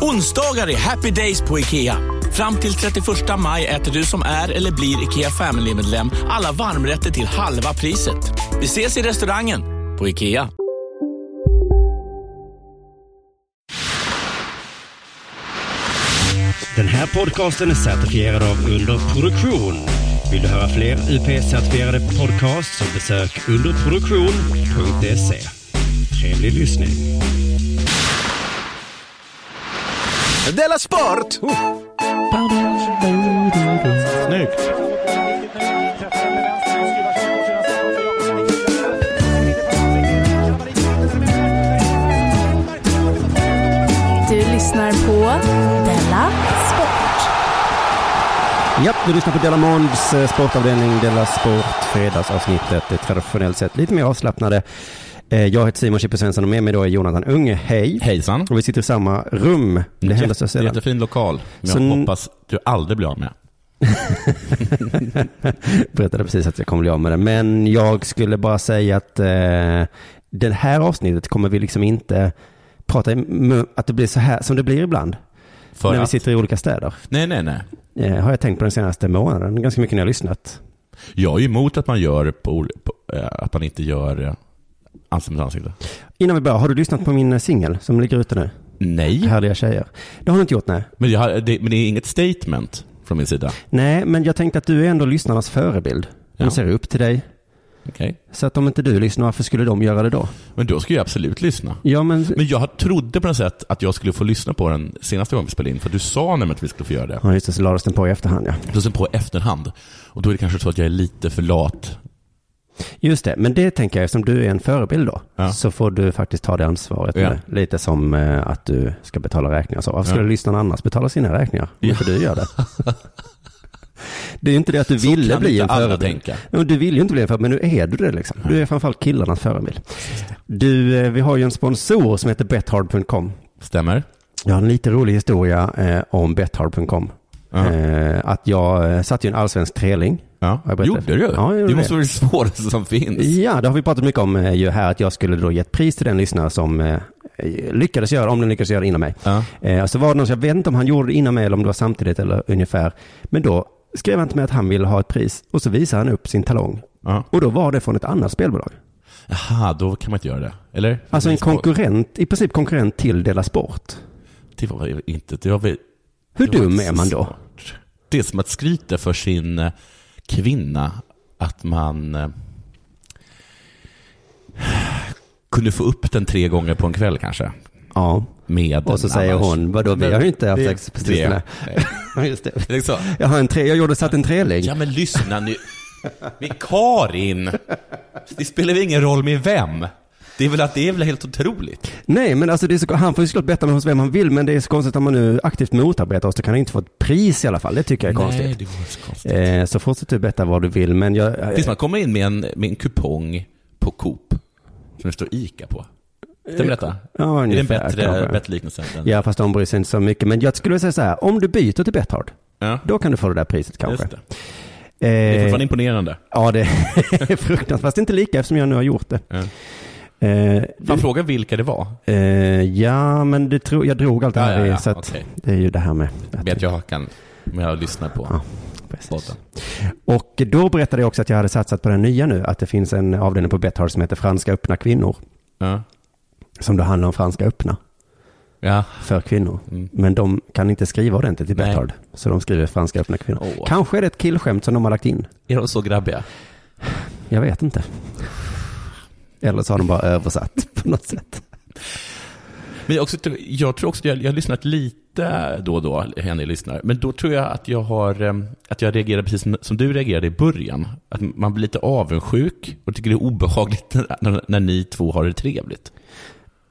Onsdagar är happy days på IKEA. Fram till 31 maj äter du som är eller blir IKEA Family-medlem alla varmrätter till halva priset. Vi ses i restaurangen på IKEA. Den här podcasten är certifierad av Underproduktion. Vill du höra fler UP-certifierade podcasts så besök underproduktion.se. Trevlig lyssning. Della Sport! Snyggt. Du lyssnar på Della Sport. Ja, du lyssnar på Della Monds eh, sportavdelning Della Sport, fredagsavsnittet. Det är traditionellt sett lite mer avslappnade. Eh, Jag heter Simon Chippe Svensson och med mig då är Jonathan Unge. Hej! Hejsan. Och vi sitter i samma rum. Det händer så sällan. jättefin lokal. Men Så jag hoppas du aldrig blir av med. Berättade precis att jag kommer bli av med det. Men jag skulle bara säga att eh, det här avsnittet kommer vi liksom inte prata i att det blir så här som det blir ibland. För när vi att... sitter i olika städer. Nej, nej, nej. Eh, har jag tänkt på den senaste månaden. Ganska mycket när jag har lyssnat. Jag är emot att man gör på, på eh, att man inte gör eh, ansikte mot ansikte. Innan vi börjar, har du lyssnat på min eh, singel som ligger ute nu? Nej, Härliga tjejer. Det har du inte gjort, nej. men, har- det, men det är inget statement från min sida. Nej, men jag tänkte att du är ändå lyssnarnas förebild. De Ja. ser upp till dig. Okej. Så att om inte du lyssnar, varför skulle de göra det då? Men då ska jag absolut lyssna. Ja, men... Men jag trodde på något sätt att jag skulle få lyssna på den senaste gången vi spelade in, för du sa nämligen att vi skulle få göra det. Ja, just det, så lades den på i efterhand, ja. Då sen på efterhand. Och då är det kanske så att jag är lite för lat. Just det, men det tänker jag, eftersom du är en förebild då, Ja. så får du faktiskt ta det ansvaret. Ja. Lite som eh, att du ska betala räkningar. Så varför skulle Ja. lyssnarna annars betala sina räkningar? Ja. inte du gör det. Det är inte det att du Så ville bli en förebild. Du vill ju inte bli en förebild, men nu är du det liksom. Du är framförallt killarnas förebild. Du, eh, vi har ju en sponsor som heter bethard.com. Stämmer? Jag har en lite rolig historia eh, om bethard.com. Ja. Eh, att jag satte ju en allsvensk träling. Ja. Gjorde du? Ja, gjorde det måste vara det svåraste som finns. Ja, det har vi pratat mycket om eh, ju här, att jag skulle då ge ett pris till den lyssnare som eh, lyckades göra, om den lyckades göra det innan mig. Ja. Eh, så var det någon, jag vet inte om han gjorde det innan mig eller om det var samtidigt eller ungefär. Men då skrev han till mig att han ville ha ett pris och så visade han upp sin talong. Ja. Och då var det från ett annat spelbolag. Jaha, då kan man inte göra det. Eller? Alltså en konkurrent, i princip konkurrent till Dela Sport. Det var inte... Det var väl, Hur dum är man då? Det är som att skryta för sin kvinna att man eh, kunde få upp den tre gånger på en kväll kanske. Ja, Med och så säger annars- hon, vadå, vi har ju inte haft sex på sistone. Just det. Det så? Jag har en tre, jag gjorde satt en treling. Ja, men lyssna nu. Men Karin, det spelar väl ingen roll med vem? Det är väl att det är väl helt otroligt? Nej, men alltså det är så, han får ju såklart betta med hos vem han vill, men det är så konstigt om man nu aktivt motarbetar oss, då kan han inte få ett pris i alla fall. Det tycker jag är Nej, konstigt. det var så konstigt. Eh, så fortsätt du betta vad du vill, men jag... Är som att komma in med en, med en kupong på Coop som det står ICA på. Stämmer detta? Ja, är det en ungefär, bättre, bättre liknelse? Ja, fast de bryr sig inte så mycket. Men jag skulle säga så här, om du byter till Betthard, ja. då kan du få det där priset kanske. Just det. Det är Eh, fortfarande imponerande. ja, det är fruktansvärt. Fast inte lika eftersom jag nu har gjort det. Ja. Eh, Man du, frågar vilka det var. eh, ja, men det tro, jag drog allt det Ja, här ja, i, ja, så okej. det är ju det här med... att- Vet jag kan, om jag lyssnar på Ja, precis. Och då berättade jag också att jag hade satsat på den nya nu, att det finns en avdelning på Betthard som heter Franska öppna kvinnor. Ja. Som då handlar om franska öppna ja. för kvinnor. Mm. Men de kan inte skriva ordentligt i. Betthard. Så de skriver franska öppna kvinnor. Åh. Kanske är det ett killskämt som de har lagt in. Är de så grabbiga? Jag vet inte. Eller så har de bara översatt på något sätt. Men jag, också, jag tror också jag, jag har lyssnat lite då och då, henne lyssnar. Men då tror jag att jag har, eh, att jag reagerar precis som, som du reagerade i början. Att man blir lite avundsjuk och tycker det är obehagligt när, när ni två har det trevligt.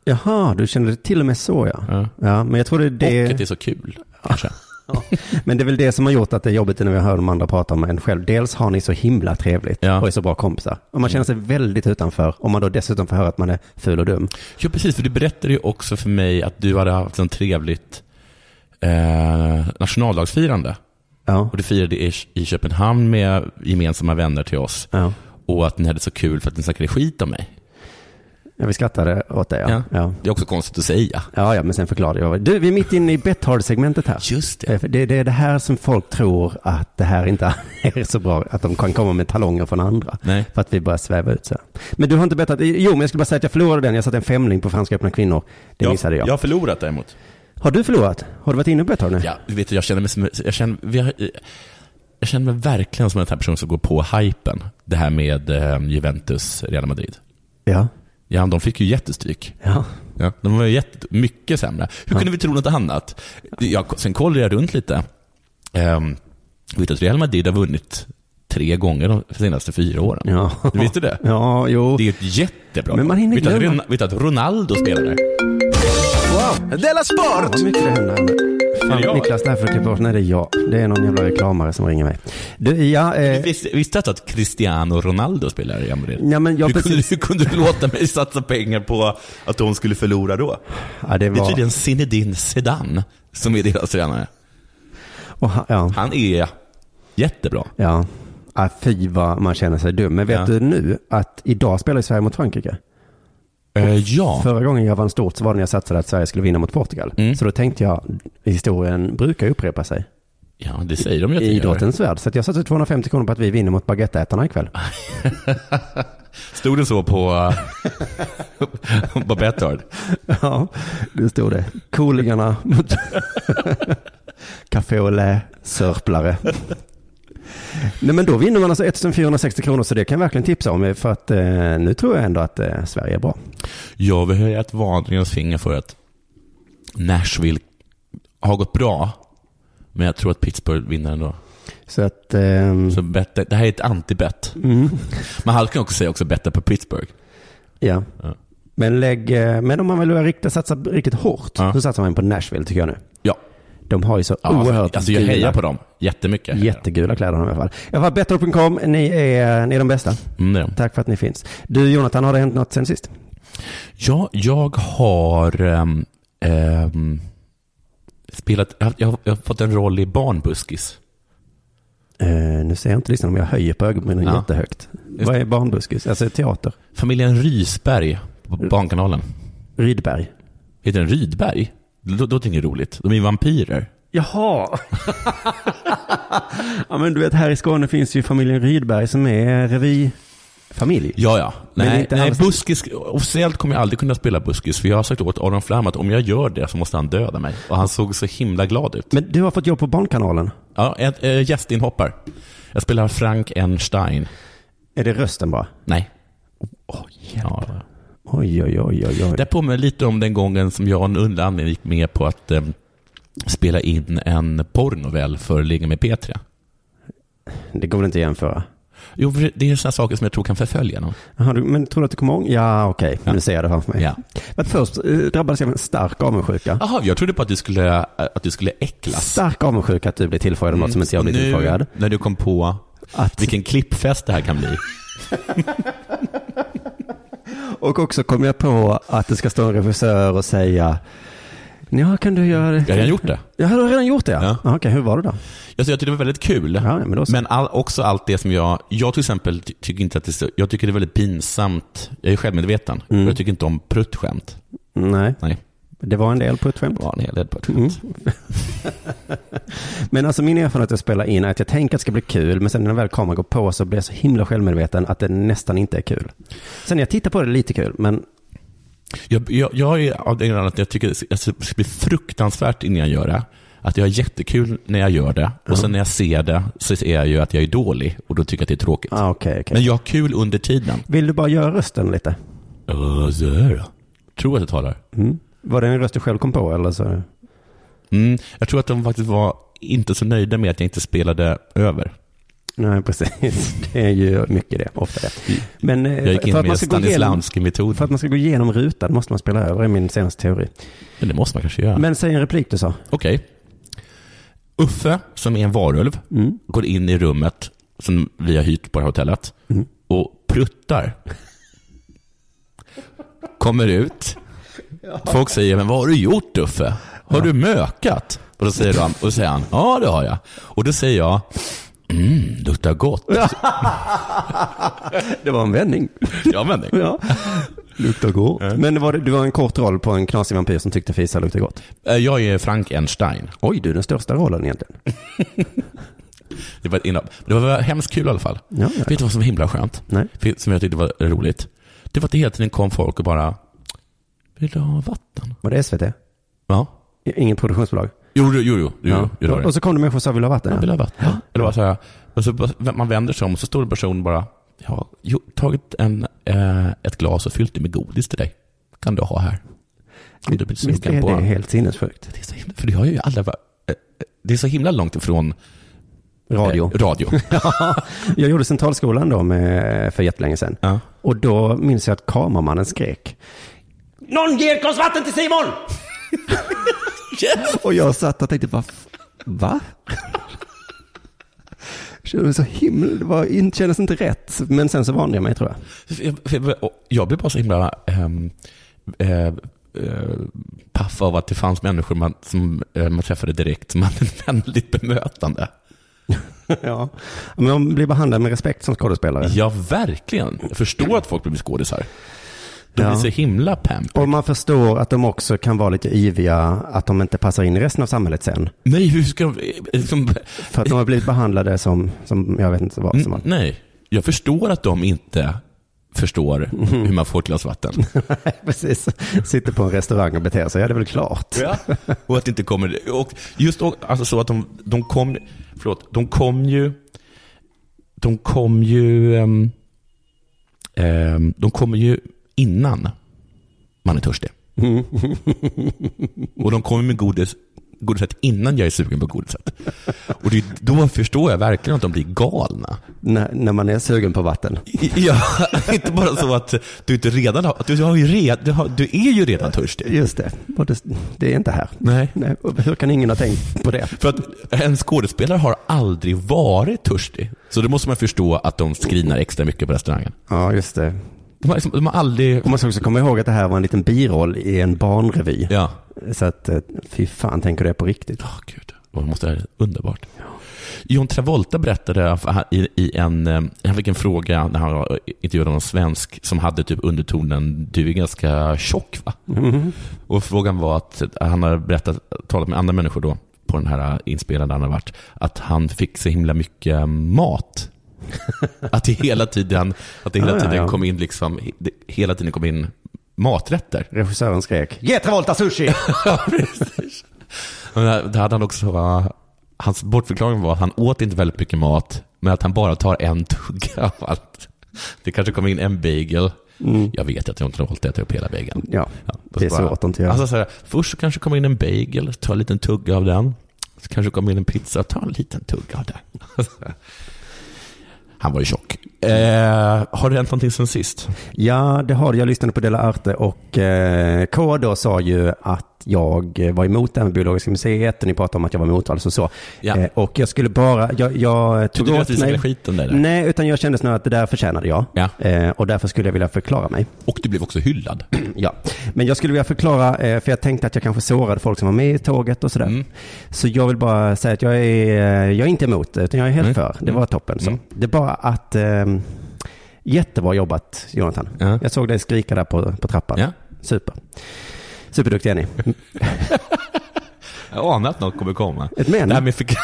Jaha, du känner det till och med så ja. Ja. Ja, men jag tror det är det. Och att det är så kul, kanske. Ja. Men det är väl det som har gjort att det är jobbigt när vi hör de andra prata om en själv. Dels har ni så himla trevligt Ja. och är så bra kompisar. Och man känner sig väldigt utanför om man då dessutom får höra att man är ful och dum. Ja, precis. För du berättade ju också för mig att du hade haft en trevligt eh, nationaldagsfirande. Ja. Och du firade i, i Köpenhamn med gemensamma vänner till oss. Ja. Och att ni hade så kul för att ni snackade skit om mig. Ja, vi skrattade åt det ja. Ja. Ja, Det är också konstigt att säga. ja, ja men sen förklarade jag. Du, vi är mitt inne i Betthard-segmentet här. Just Eh, för Det, det är det här som folk tror att det här inte är så bra, att de kan komma med talonger från andra. Nej. För att vi börjar sväva ut så. här. Men du har inte bettat, jo men jag skulle bara säga att jag förlorade den, jag satte en femling på Franska öppna kvinnor. Det missade jag. Jag har förlorat däremot. Har du förlorat? Har du varit inne på Betthard nu? Ja, du vet, jag känner mig som, jag känner, vi har, jag känner mig verkligen som en här person som går på hypen. Det här med eh, Juventus, Real Madrid. Ja. Ja, de fick ju jättestryk. Ja. Ja, de var ju jätte, mycket sämre. Hur Ja. kunde vi tro något annat? Jag, sen kollade jag runt lite. Um, vet du att Real Madrid har vunnit tre gånger de senaste fyra åren? Ja. Du visste det? Ja, jo. Det är ett jättebra Men man hinner vet, du att, glömma. Ron- vet du att Ronaldo spelar där? Wow. Della Sport! Vad mycket det händer. Fan, jag? Niklas, här får du klippa bort. Nej, det är jag. Det är någon jävla reklamare som ringer mig. Du, ja, eh, Visste, visste du att Cristiano Ronaldo spelar i Madrid? ja men jag hur, kunde, precis. hur kunde du låta mig satsa pengar på att de skulle förlora då? Ja, det Det är var... tydligen Zinedine Zidane som är deras tränare. Och, han- ja. Han är jättebra. Ja. Ah, fy vad man känner sig dum. Men vet Ja. du nu att idag spelar Sverige mot Frankrike? Eh, ja. Förra gången jag vann stort så var det när jag satsade att Sverige skulle vinna mot Portugal. Mm. Så då tänkte jag, historien brukar upprepa sig ja, det säger de ju att i idrottens värld. Så att jag satte 250 kronor på att vi vinner mot baguetteätarna ikväll. Stod det så på, på Betthard? Ja, det stod det. Coolingarna mot Café au lait, sörplare. Nej men då vinner man alltså 1460 kronor så det kan jag verkligen tipsa om för att eh, nu tror jag ändå att eh, Sverige är bra. Jag vill höja ett varningens finger för att Nashville har gått bra, men jag tror att Pittsburgh vinner ändå. Så att, ehm, Så bet, det här är ett anti-bet. mm, Man hade kunnat också säga också betta på Pittsburgh. ja. Ja. Men, lägg, eh, men om man vill riktigt, satsa riktigt hårt Ja. så satsar man på Nashville tycker jag nu. Ja, De har ju så ja oerhört alltså jag hejar på dem jättemycket. jättegula kläder i alla fall. I alla fall, betthard.com, ni är, ni är de bästa. Mm. Tack för att ni finns. Du Jonathan, har det hänt något sen sist? Ja, jag har ehm, ehm, spelat, jag har, jag jag har fått en roll i Barnbuskis. Eh, nu ser jag inte listan om jag höjer på ögonbrynen Ja. jättehögt. Just Vad är barnbuskis? Alltså teater? Familjen Rysberg på Barnkanalen. Rydberg. Heter den Rydberg? Då, då tänker jag roligt. De är vampyrer. Jaha! ja men du vet här i Skåne finns ju familjen Rydberg som är revyfamilj. Ja, ja. Men Nej, nej alls- buskis, officiellt kommer jag aldrig kunna spela buskis, för jag har sagt åt Aron Flam att om jag gör det så måste han döda mig. Och han såg så himla glad ut. Men du har fått jobb på Barnkanalen. Ja, ett, äh, gästinhoppar. Jag spelar Frank N. Stein. Är det rösten bara? Nej. Åh, hjälp. Ja. Oj, oj, oj, oj, oj. Det påminner lite om den gången som jag av en underlig anledning gick med på att eh, spela in en porrnovell för Ligga med Petra. Det går väl inte att jämföra? Jo, det är sådana saker som jag tror kan förfölja någon. Jaha, du, men tror du att du kommer ihåg? Ja, okej. Ja. Nu ser jag det framför mig. Ja. Men först eh, drabbades jag av en stark avundsjuka. Jaha, jag trodde på att du skulle, att du skulle äcklas. Stark avundsjuka att du blev tillfrågad om något som inte jag Och nu, tillfrågad. när du kom på Att, vilken klippfest det här kan bli. och också kom jag på att det ska stå en regissör och säga Ja, kan du göra det? Jag har redan gjort det. Ja, du har redan gjort det ja. Okej, hur var det då? Alltså, jag tyckte det var väldigt kul. Ja, men. Men all, också allt det som jag, jag till exempel ty- tycker inte att det är jag tycker det är väldigt pinsamt. Jag är självmedveten. Mm. Jag tycker inte om pruttskämt. Nej, Nej, det var en del puttskämt. det var en hel del pruttskämt. Mm. Men alltså min erfarenhet att spela in är att jag tänker att det ska bli kul, men sen när väl kameran går på så blir jag så himla självmedveten att det nästan inte är kul. Sen när jag tittar på det är det lite kul, men Jag, jag, jag är av den att jag tycker att det ska bli fruktansvärt innan jag gör det. Att jag har jättekul när jag gör det. Och sen när jag ser det så är jag ju att jag är dålig och då tycker jag att det är tråkigt. ah, okej, okej. Men jag har kul under tiden. Vill du bara göra rösten lite? Ja, så här. Tror att det talar. Mm. Var det en röst du själv kom på eller så? Mm, jag tror att de faktiskt var inte så nöjda med att jag inte spelade över. Nej, precis. Det är ju mycket det, ofta det. Men eh, Jag gick in för, att man ska gå igenom, för att man ska gå igenom rutan måste man spela över, är min senaste teori. Men det måste man kanske göra. Men säg en replik du sa. Okej. Uffe, som är en varulv, Mm. går in i rummet som vi har hyrt på det här hotellet Mm. och pruttar. Kommer ut. Folk säger, men vad har du gjort Uffe? Har du mökat? Och då säger han, och då säger han, ja det har jag. Och då säger jag, mm, luktar gott. Det var en vändning. Ja, men det. Ja. Luktar gott. Men det var, det var en kort roll på en knasig vampyr som tyckte fisar luktade gott. Eh, Jag är Frankenstein. Oj, du, den största rollen egentligen. Det var, ett inhopp. det var hemskt kul i alla fall. Ja, ja. Vet du vad som var himla skönt? Nej. Som jag tyckte var roligt? Det var att det hela tiden kom folk och bara, vill du ha vatten? Var det SVT? Ja. Inget produktionsbolag? Jo, jo, jo, jo, jo, jo. Och så kom det människor och sa vill du ha vatten? Jag vill ha vatten. Eller vad sa jag? Och så man vänder sig om och så står en person bara, jag har tagit en, eh, ett glas och fyllt det med godis till dig. Kan du ha här? Om du blir Visst sugen är på. det helt sinnessjukt? Det är så himla, för det har ju alla, eh, det är så himla långt ifrån Radio. eh, radio. Ja, jag gjorde Centralskolan då med, för jättelänge sedan. Ja. Och då minns jag att kameramannen skrek. Någon ger ett glas vatten till Simon! och jag satt och tänkte, va? Va? Kändes så himla, det var, in- kändes inte rätt. Men sen så vande jag mig tror jag. Jag, blev bara så himla eh, eh, paff av att det fanns människor man, som eh, man träffade direkt som hade ett vänligt bemötande. ja. Men man blir behandlad med respekt som skådespelare. Ja, verkligen. Jag förstår att folk blir skådisar. De Ja. blir så himla pamp. Och man förstår att de också kan vara lite yviga, att de inte passar in i resten av samhället sen. Nej, hur ska de... eh, Som, För att de har blivit behandlade som, som jag vet inte vad som Mm, nej, jag förstår att de inte förstår hur man får ett glas vatten. Precis. Sitter på en restaurang och beter sig, ja det är väl klart. Ja. Och att det inte kommer... Och just och, alltså så att de, de kom... Förlåt, de kom ju... De kom ju... ehm, ehm, de kommer ju innan man är törstig. Och de kommer med godis, godiset innan jag är sugen på godiset. Och det, då förstår jag verkligen att de blir galna. När, när man är sugen på vatten. Ja, inte bara så att du inte redan har, du, har ju red, du, har, du är ju redan törstig. Just det. Det, det är inte här. Nej. Nej. Hur kan ingen ha tänkt på det? För att en skådespelare har aldrig varit törstig. Så då måste man förstå att de skrinar extra mycket på restaurangen. Ja, just det. De har, liksom, de har aldrig... Och man ska också komma ihåg att det här var en liten biroll i en barnrevy. Ja. Så att, eh, fy fan, tänker det på riktigt. Åh gud, vad måste det här är underbart. John Travolta berättade i, en, eh, han fick en fråga när han intervjuade någon svensk som hade typ undertonen, du är ganska tjock va? Och frågan var att han hade berättat, talat med andra människor då, på den här inspelningen han har varit, att han fick så himla mycket mat. att det hela tiden, att det hela Ja, ja, tiden ja. kom in liksom, det, hela tiden kom in maträtter. Regissören skrek, ge Travolta sushi! Ja, precis. Men Det hade han också, va, hans bortförklaring var att han åt inte väldigt mycket mat, men att han bara tar en tugga av allt. Det kanske kommer in en bagel. Jag vet att jag inte har hållit äta upp hela bageln. Mm. Ja, och det är svårt att inte göra. Alltså så här, först så kanske kommer in en bagel, ta en liten tugga av den. Så kanske kommer in en pizza, ta en liten tugga av den. Han var ju tjock. Eh, har det hänt någonting sen sist? Ja, det har. Jag lyssnade på Dela Arte och eh, K då sa ju att jag var emot det här med Biologiska museet och ni pratade om att jag var emot alltså så. Ja. Eh, och jag skulle bara, jag, jag tog du åt mig. skiten där? Nej, utan jag kände snarare att det där förtjänade jag. Ja. Eh, och därför skulle jag vilja förklara mig. Och du blev också hyllad. Ja, men jag skulle vilja förklara, eh, för jag tänkte att jag kanske sårade folk som var med i tåget och sådär. Mm. Så jag vill bara säga att jag är, eh, jag är inte emot det, utan jag är helt Mm. för. Det var toppen så. Mm. Det är bara att, eh, jättebra jobbat Jonathan. Ja. Jag såg dig skrika där på, på trappan. Ja. Super. Superduktig är ni. Jag anar att något kommer komma. Ett men? Med fick...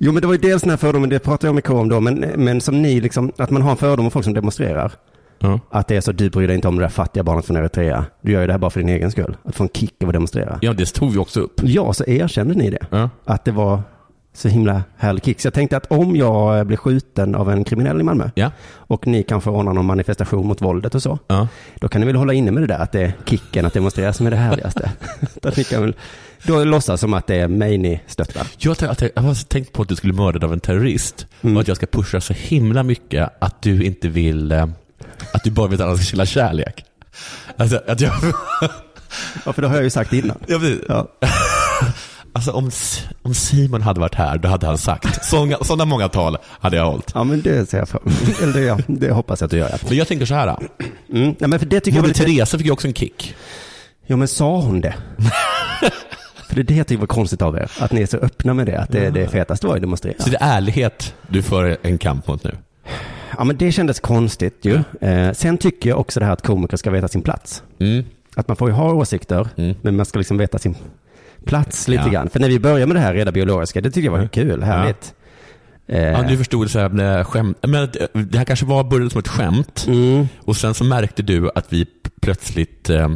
Jo men det var ju dels den här fördomen, det pratade jag med K om då, men, men som ni liksom, att man har en fördom om folk som demonstrerar. Ja. Att det är så, du bryr dig inte om det där fattiga barnet från Eritrea. Du gör ju det här bara för din egen skull. Att få en kick av att demonstrera. Ja, det tog vi också upp. Ja, så erkände ni det. Ja. Att det var Så himla härlig kick. Så jag tänkte att om jag blir skjuten av en kriminell i Malmö Ja. och ni kanske ordnar någon manifestation mot våldet och så. Ja. Då kan ni väl hålla inne med det där att det är kicken att demonstrera som är det härligaste. Ni kan väl då låtsas som att det är mig ni stöttar. Jag, jag jag har tänkt på att du skulle mörda av en terrorist Mm. och att jag ska pusha så himla mycket att du inte vill, eh, att du bara vill att alla ska känna kärlek. Alltså, att jag, Ja, för det har jag ju sagt innan. Ja. alltså om, om Simon hade varit här, då hade han sagt, sådana, sådana många tal hade jag hållit. Ja, men det ser jag fram Eller det, ja, det hoppas jag att du gör. Ja. Men jag tänker så här, Mm. Nej, men för det tycker jag Moder lite... Teresa fick ju också en kick. Ja, men sa hon det? för det är det jag tycker var konstigt av er. Att ni är så öppna med det. Att det, det fetaste var att demonstrera. Så det är ärlighet du för en kamp mot nu. Ja, men det kändes konstigt ju. Eh, sen tycker jag också det här att komiker ska veta sin plats. Mm. Att man får ju ha åsikter, Mm. men man ska liksom veta sin plats lite Ja. grann. För när vi började med det här reda biologiska, det tyckte jag var kul, härligt. Eh, Ja, du förstod så här, skämt, men det här kanske var började som ett skämt mm, och sen så märkte du att vi plötsligt eh,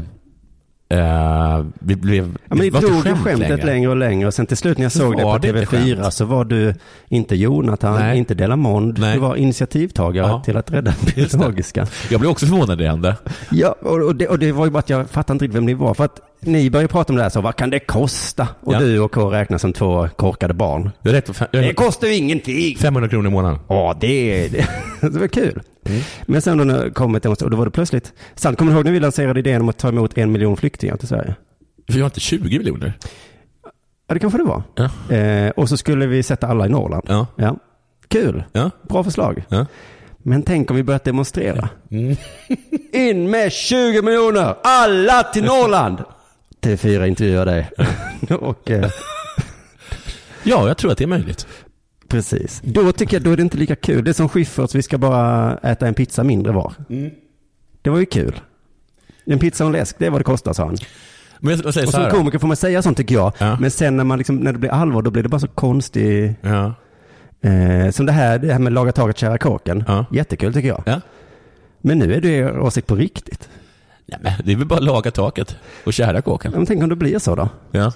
eh, vi blev, ja, vi drog skämt skämtet längre. längre och längre och sen till slut när jag Så såg det på var det inte TV4 skämt. så var du inte Jonathan, Nej. inte Delamond, Nej. du var initiativtagare Ja. till att rädda biologiska. Jag blev också förvånad när det hände. Ja, och, och, det, och det var ju bara att jag fattade inte riktigt vem ni var. För att ni började prata om det här, så vad kan det kosta? Och Ja. du och K räknas som två korkade barn. Är rätt jag Det kostar ju ingenting. 500 kronor i månaden. Ja, det, det, det var kul. Mm. Men sen då när det kom ett demonstration, då var det plötsligt, sant, kommer du ihåg när vi lanserade idén om att ta emot en miljon flyktingar till Sverige? Vi har inte 20 miljoner. Ja, det kanske det var. Ja. Eh, och så skulle vi sätta alla i Norrland. Ja. Ja. Kul. Ja. Bra förslag. Ja. Men tänk om vi börjat demonstrera. Mm. In med 20 miljoner! Alla till Norrland! TV4 intervjuar dig. och, eh, ja, jag tror att det är möjligt. precis. Då tycker jag, då är det inte lika kul. Det är som Schyfferts, vi ska bara äta en pizza mindre var. Mm. Det var ju kul. En pizza och en läsk, det är vad det kostar, sa han. Men jag, jag Och som komiker får man säga sånt tycker jag. Ja. Men sen när, man liksom, när det blir allvar, då blir det bara så konstigt. Ja. Eh, som det här, det här med laga taget, kära kåken. Ja. Jättekul tycker jag. Ja. Men nu är det åsikt på riktigt. Nej, men det är väl bara att laga taket och kära kåken. Men tänk om det blir så då? Ja.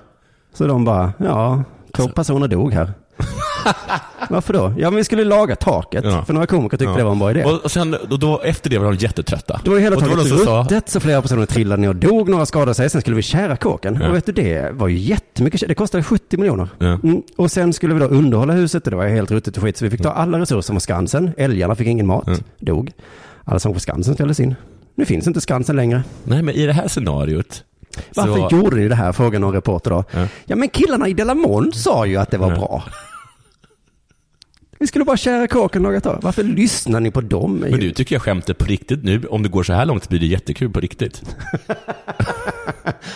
Så de bara, ja, två Alltså- personer dog här. Varför då? Ja, men vi skulle laga taket. Ja. För några komiker tyckte Ja. det var en bra idé. Och, och sen, då, då, efter det var de jättetrötta. Då var hela och taket som sa, ruttet, så flera personer trillade ner och dog, några skadade sig. Sen skulle vi kära kåken. Ja. Och vet du, det var ju jättemycket. Det kostade 70 miljoner. Mm. Och sen skulle vi då underhålla huset och det var helt ruttet och skit. Så vi fick ta alla resurser från Skansen. Älgarna fick ingen mat, Mm. dog. Alla som på Skansen ställdes in. Nu finns inte Skansen längre. nej men i det här scenariot. Varför så, gjorde ni det här? Frågade någon reporter då. Ja. Ja, men killarna i Delamont sa ju att det var Ja. bra. Vi skulle bara kära kåken några tag. Varför lyssnar ni på dem? Men nu tycker jag skämtet på riktigt nu. Om det går så här långt blir det jättekul på riktigt.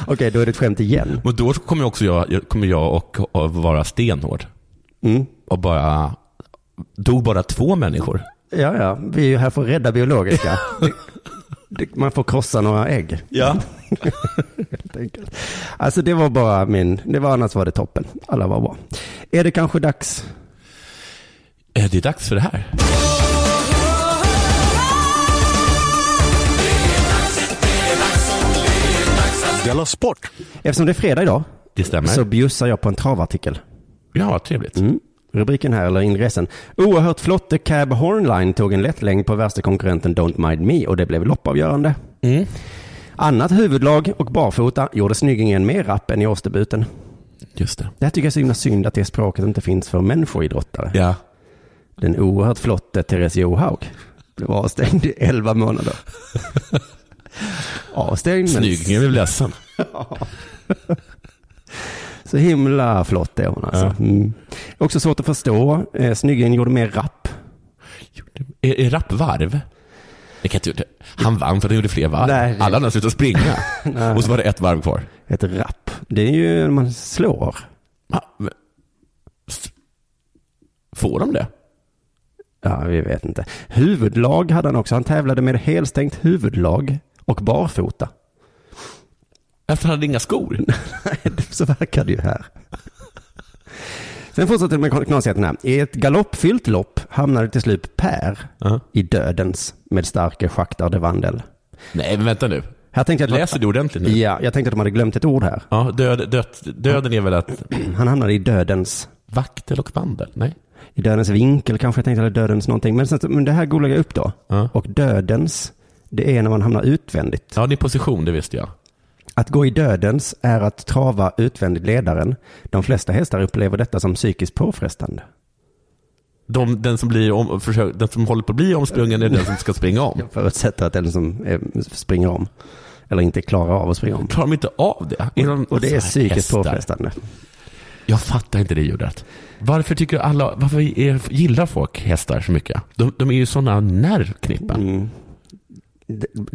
Okej, då är det ett skämt igen. Och då kommer också jag, jag- kommer jag och, och vara stenhård. Mm. Och bara, dog bara två människor. Ja, ja, vi är ju här för att rädda biologiska. man får krossa några ägg, Ja. helt enkelt. Alltså det var bara min, det var annars var det toppen. Alla var bra. Är det kanske dags? Eh, Det är dags för det här. Della Sport! Eftersom det är fredag idag Det stämmer. så bjussar jag på en travartikel. Ja, trevligt. Mm. Rubriken här, eller ingressen. Oerhört flotte Cab Hornline tog en lättlängd på värsta konkurrenten Don't Mind Me och det blev loppavgörande. Mm. Annat huvudlag och barfota gjorde snyggingen mer rapp än i årsdebuten. Just det. Det här tycker jag är så himla synd att det språket inte finns för människoidrottare. Ja. Den oerhört flotte Therese Johaug blev avstängd i 11 månader. avstängd men Snyggingen blev ledsen. så himla flott är hon alltså. Ja. Mm. Också svårt att förstå. Eh, Snyggingen gjorde mer rapp. Är, är rapp varv? Det kan inte, han vann för att han gjorde fler varv. Nej. Alla andra slutade springa. Och så var det ett varv kvar. Ett rapp. Det är ju när man slår. Får de det? Ja, vi vet inte. Huvudlag hade han också. Han tävlade med helstängt huvudlag och barfota. Efter han hade inga skor. Så verkar det ju här. Sen fortsätter det med knasigheterna. I ett galoppfyllt lopp hamnade till slut Per Ja. i dödens med starke schaktar de Vandel. Nej, men vänta nu. Här tänkte jag att Läser du ordentligt nu? Ja, jag tänkte att de hade glömt ett ord här. Ja, död, död, döden är väl att... Han hamnade i dödens Vaktel och vandel? Nej. I dödens vinkel kanske jag tänkte, eller dödens någonting. Men, sen, men det här googlade jag upp då. Ja. Och dödens, det är när man hamnar utvändigt. Ja, din position, det visste jag. Att gå i dödens är att trava utvändigt ledaren. De flesta hästar upplever detta som psykiskt påfrestande. De, den, som blir om, försök, den som håller på att bli omsprungen är den som ska springa om. Jag förutsätter att den som springer om, eller inte klarar av att springa om. Klarar de inte av det? De, Och det är så här psykiskt hästar? påfrestande. Jag fattar inte det ljudet. Varför tycker alla, varför gillar folk hästar så mycket? De, de är ju sådana nervknippen. Mm.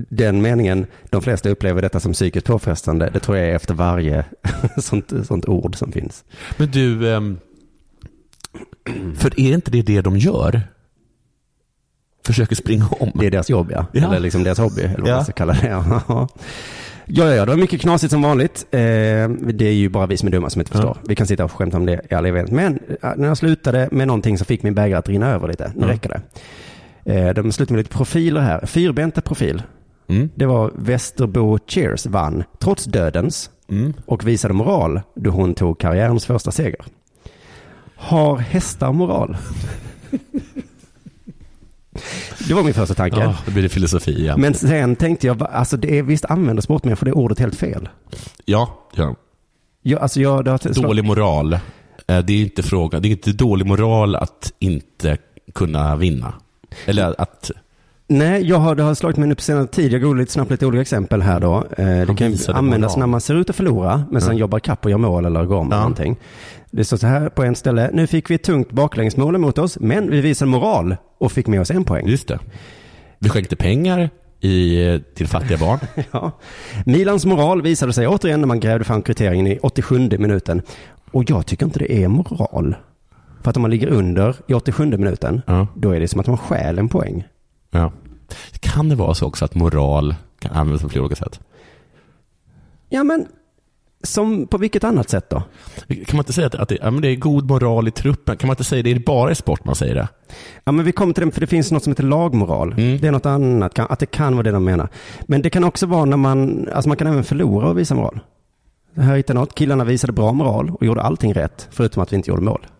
Den meningen, de flesta upplever detta som psykiskt påfrestande, det tror jag är efter varje sånt, sånt ord som finns. Men du, ehm, för är inte det det de gör? Försöker springa om? Det är deras jobb ja, Ja. eller liksom deras hobby, eller vad Ja. man ska kalla det. Ja, ja, ja, det var mycket knasigt som vanligt. Eh, det är ju bara vi som är dumma som inte förstår. Vi kan sitta och skämta om det i all evighet. Men eh, när jag slutade med någonting så fick min bägare att rinna över lite. Nu Ja. räcker det. Eh, de slutade med lite profiler här. Fyrbenta profil. Mm. Det var Västerbo Cheers vann, trots dödens, Mm. och visade moral då hon tog karriärens första seger. Har hästar moral? det var min första tanke. Ja, då blir det filosofi igen. Men sen tänkte jag, alltså det är visst använder sportmänniskor det ordet helt fel. Ja, ja. Jag, alltså jag, det har Dålig moral. Eh, Det är inte fråga, det är inte dålig moral att inte kunna vinna. Eller att, Nej, jag har, det har slagit mig nu på senare tid. Jag går lite snabbt lite olika exempel här då. Eh, det kan användas när man ser ut att förlora, men sen jobbar kapp och gör mål eller går om Ja. någonting. Det står så här på en ställe. Nu fick vi ett tungt baklängesmål emot oss, men vi visade moral och fick med oss en poäng. just det. Vi skänkte pengar i, till fattiga barn. Ja. Milans moral visade sig återigen när man grävde fram kvitteringen i 87 minuten. Och jag tycker inte det är moral. För att om man ligger under i 87 minuten, Ja. då är det som att man stjäl en poäng. Ja. Kan det vara så också att moral kan användas på flera olika sätt? Ja, men som på vilket annat sätt då? Kan man inte säga att, att det, ja, men det är god moral i truppen? Kan man inte säga det? Är det bara i sport man säger det? Ja, men vi kommer till det, för det finns något som heter lagmoral. Mm. Det är något annat, att det kan vara det de menar. Men det kan också vara när man, alltså man kan även förlora och visa moral. Här hittar jag något, killarna visade bra moral och gjorde allting rätt, förutom att vi inte gjorde mål.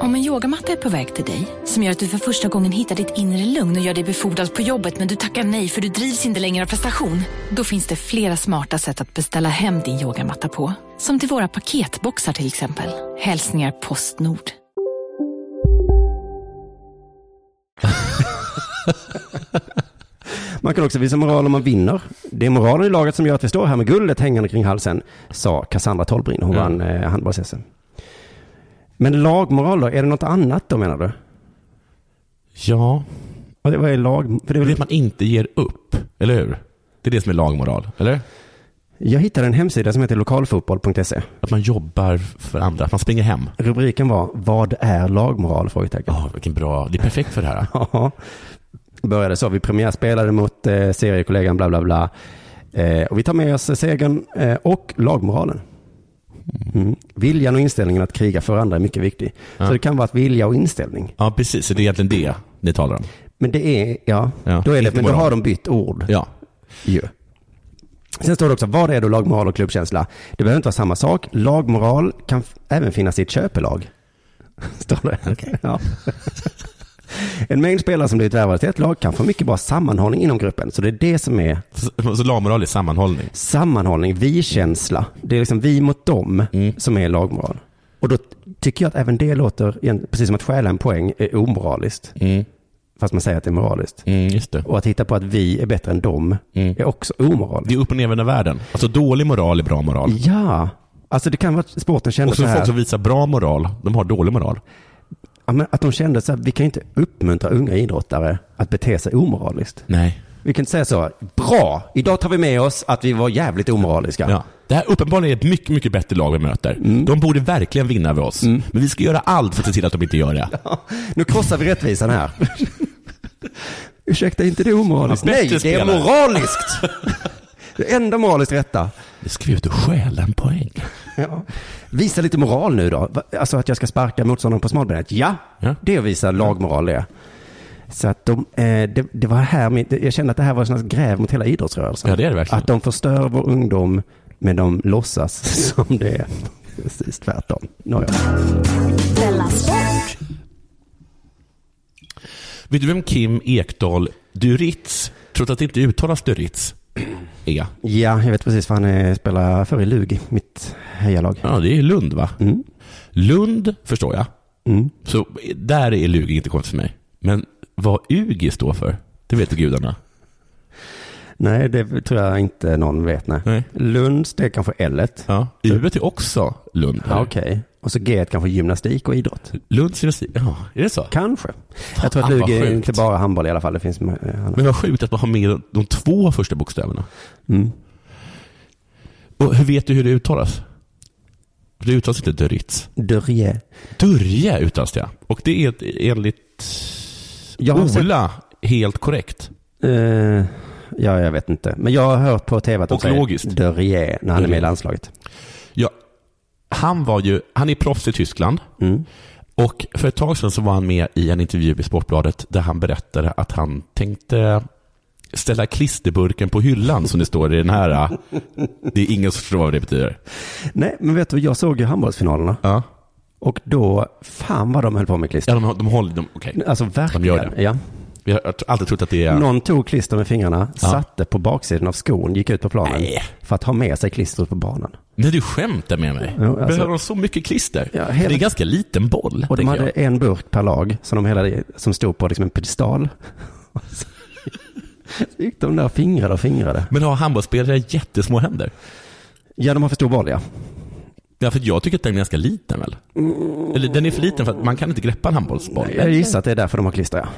Om en yogamatta är på väg till dig, som gör att du för första gången hittar ditt inre lugn och gör dig befordrad på jobbet men du tackar nej för du drivs inte längre av prestation. Då finns det flera smarta sätt att beställa hem din yogamatta på. Som till våra paketboxar till exempel. Hälsningar Postnord. Man kan också visa moral om man vinner. Det är moralen i laget som gör att vi står här med guldet hängande kring halsen, sa Cassandra Tollbrin. Hon Ja. vann eh, handbolls-SM. Men lagmoral då, är det något annat då menar du? Ja, Vad är- vad är lag? För det är det är väl... att man inte ger upp, eller hur? Det är det som är lagmoral, eller? Jag hittade en hemsida som heter lokalfotboll.se. Att man jobbar för andra, att man springer hem. Rubriken var Vad är lagmoral? Frågetecken. Ja, vilken bra, det är perfekt för det här. Ja. Började så. Vi premiärspelade mot eh, seriekollegan bla bla bla. Eh, och vi tar med oss segern eh, och lagmoralen. Mm. Viljan och inställningen att kriga för andra är mycket viktig. Ja. Så det kan vara att vilja och inställning. Ja, precis. Så det är egentligen det ni talar om. Men det är, ja, Ja, då är det, men då har de bytt ord. Ja. Ju. Sen står det också, vad är då lagmoral och klubbkänsla? Det behöver inte vara samma sak. Lagmoral kan även finnas i ett köpelag. Står det. Okej. Ja. En mängd spelare som blivit värvade till ett lag kan få mycket bra sammanhållning inom gruppen. Så det är det som är Så, så lagmoral är sammanhållning. sammanhållning, vi-känsla. Det är liksom vi mot dem Mm. som är lagmoral. Och då tycker jag att även det låter, precis som att stjäla en poäng, är omoraliskt. Mm. fast man säger att det är moraliskt. Mm, just det. Och att hitta på att vi är bättre än dem är också omoraliskt. Det är upp och ner världen. Alltså dålig moral är bra moral. Ja, alltså det kan vara att sporten kände Och så så här. folk som visar bra moral, de har dålig moral. Ja, att de kände så här, vi kan inte uppmuntra unga idrottare att bete sig omoraliskt. Nej. Vi kan inte säga så, bra, idag tar vi med oss att vi var jävligt omoraliska. Ja. Det här uppenbarligen är ett mycket, mycket bättre lag vi möter. Mm. De borde verkligen vinna över oss. Men vi ska göra allt för att se till att de inte gör det. Nu krossar vi rättvisan här. Ursäkta, inte det omoraliskt? Ja, Nej, det är moraliskt. det enda moraliskt rätta. Det ska vi ut och stjäla en poäng. Ja. Visa lite moral nu då. Alltså att jag ska sparka motståndaren på smalbenet. Ja, det är att visa lagmoral det. Så att de, eh, det, det var här, min- jag kände att det här var slags gräv mot hela idrottsrörelsen. Ja, det är det verkligen. Att de förstör vår ungdom, men de låtsas som det är. Precis tvärtom. Nåja. Vet du vem Kim Ekdahl Duritz, trots att det inte uttalas Duritz? Ja, jag vet precis vad han är, spelar för i Lug, mitt hejalag. Ja, det är Lund va? Lund förstår jag. Så där är Lugi inte konstigt för mig. Men vad UGI står för, det vet gudarna. Nej, det tror jag inte någon vet. Nej. Lunds, det är kanske L. Ja, U är också Lund. Ja, Okej. Och så G kanske gymnastik och idrott. Lunds gymnastik, ja, är det så? Kanske. Jag tror att Fan, Lug är inte bara handboll i alla fall. Det finns med, eh, annat. Men vad sjukt att man har med de två första bokstäverna. Mm. Och hur vet du hur det uttalas? Det uttalas inte Duritz. Dörje. Dörje uttalas det, och det är enligt Jag har sett- Ola helt korrekt. Eh, ja, jag vet inte. Men jag har hört på tv att de Och säger logiskt. Dörje när han är med i landslaget. Ja, han var ju, han är proffs i Tyskland. Och för ett tag sedan så var han med i en intervju i Sportbladet där han berättade att han tänkte ställa klisterburken på hyllan som det står i den här. äh, Det är ingen som förstår vad det betyder. Nej, men vet du, jag såg ju handbollsfinalerna. Ja. Och då, fan vad de höll på med klister. Ja, de, de håller, de, okej. Alltså verkligen. De gör det. Ja. Vi har alltid trott att det är... Någon tog klister med fingrarna, Ja. satte på baksidan av skon, gick ut på planen. Nej. För att ha med sig klistret på banan. Nej, du skämtar med mig. Jo, alltså- Behöver de så mycket klister? Ja, hela- Det är en ganska liten boll. Och de hade jag. en burk per lag som, de hela, som stod på liksom en pedestal. Så gick de där och fingrade och fingrade. Men har handbollsspelare jättesmå händer? Ja, de har för stor boll ja. Ja, för jag tycker att den är ganska liten väl? Eller den är för liten för att man kan inte greppa en handbollsboll. Jag gissar att det är därför de har klister ja.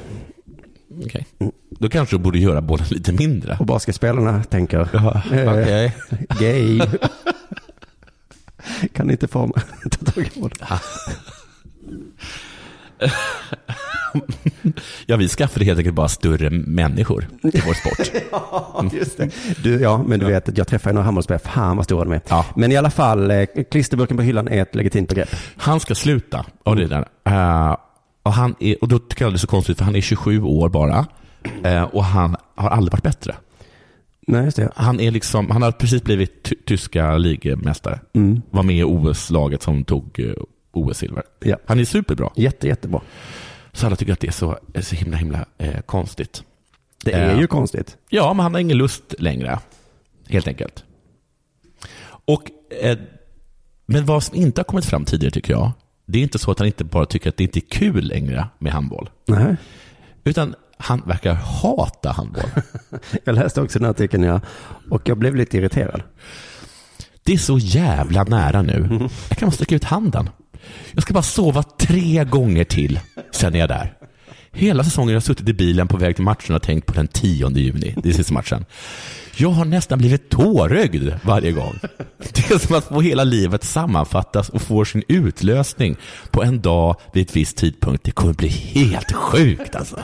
Okej. Då kanske du borde göra bollen lite mindre. Och basketspelarna tänker, Ja, eh, okej. gay. kan ni inte få ta tag i bollen? Ja, vi skaffade helt enkelt bara större människor i vår sport. Ja, just det. Du, ja, men du vet att jag träffade några handbollsspelare, fan vad stora de är. Men i alla fall, eh, klisterburken på hyllan är ett legitimt begrepp. Han ska sluta. Och, det där. Eh, och, han är, och då tycker jag det är så konstigt, för han är 27 år bara. Eh, och han har aldrig varit bättre. Nej, just det. Han, är liksom, han har precis blivit ty- tyska ligamästare. Mm. Var med i OS-laget som tog eh, OS-silver. Ja. Han är superbra. Jätte, jättebra. Så alla tycker att det är så, är så himla, himla eh, konstigt. Det är Eh, ju konstigt. Ja, men han har ingen lust längre. Helt enkelt. Och, eh, men vad som inte har kommit fram tidigare tycker jag, det är inte så att han inte bara tycker att det inte är kul längre med handboll. Nej. Utan han verkar hata handboll. Jag läste också den artikeln ja, och jag blev lite irriterad. Det är så jävla nära nu. Jag kan bara sträcka ut handen. Jag ska bara sova tre gånger till, sen är jag där. Hela säsongen har jag suttit i bilen på väg till matchen och tänkt på den 10 juni, det är sista matchen. Jag har nästan blivit tårögd varje gång. Det är som att få hela livet sammanfattas och få sin utlösning på en dag vid ett visst tidpunkt. Det kommer bli helt sjukt alltså.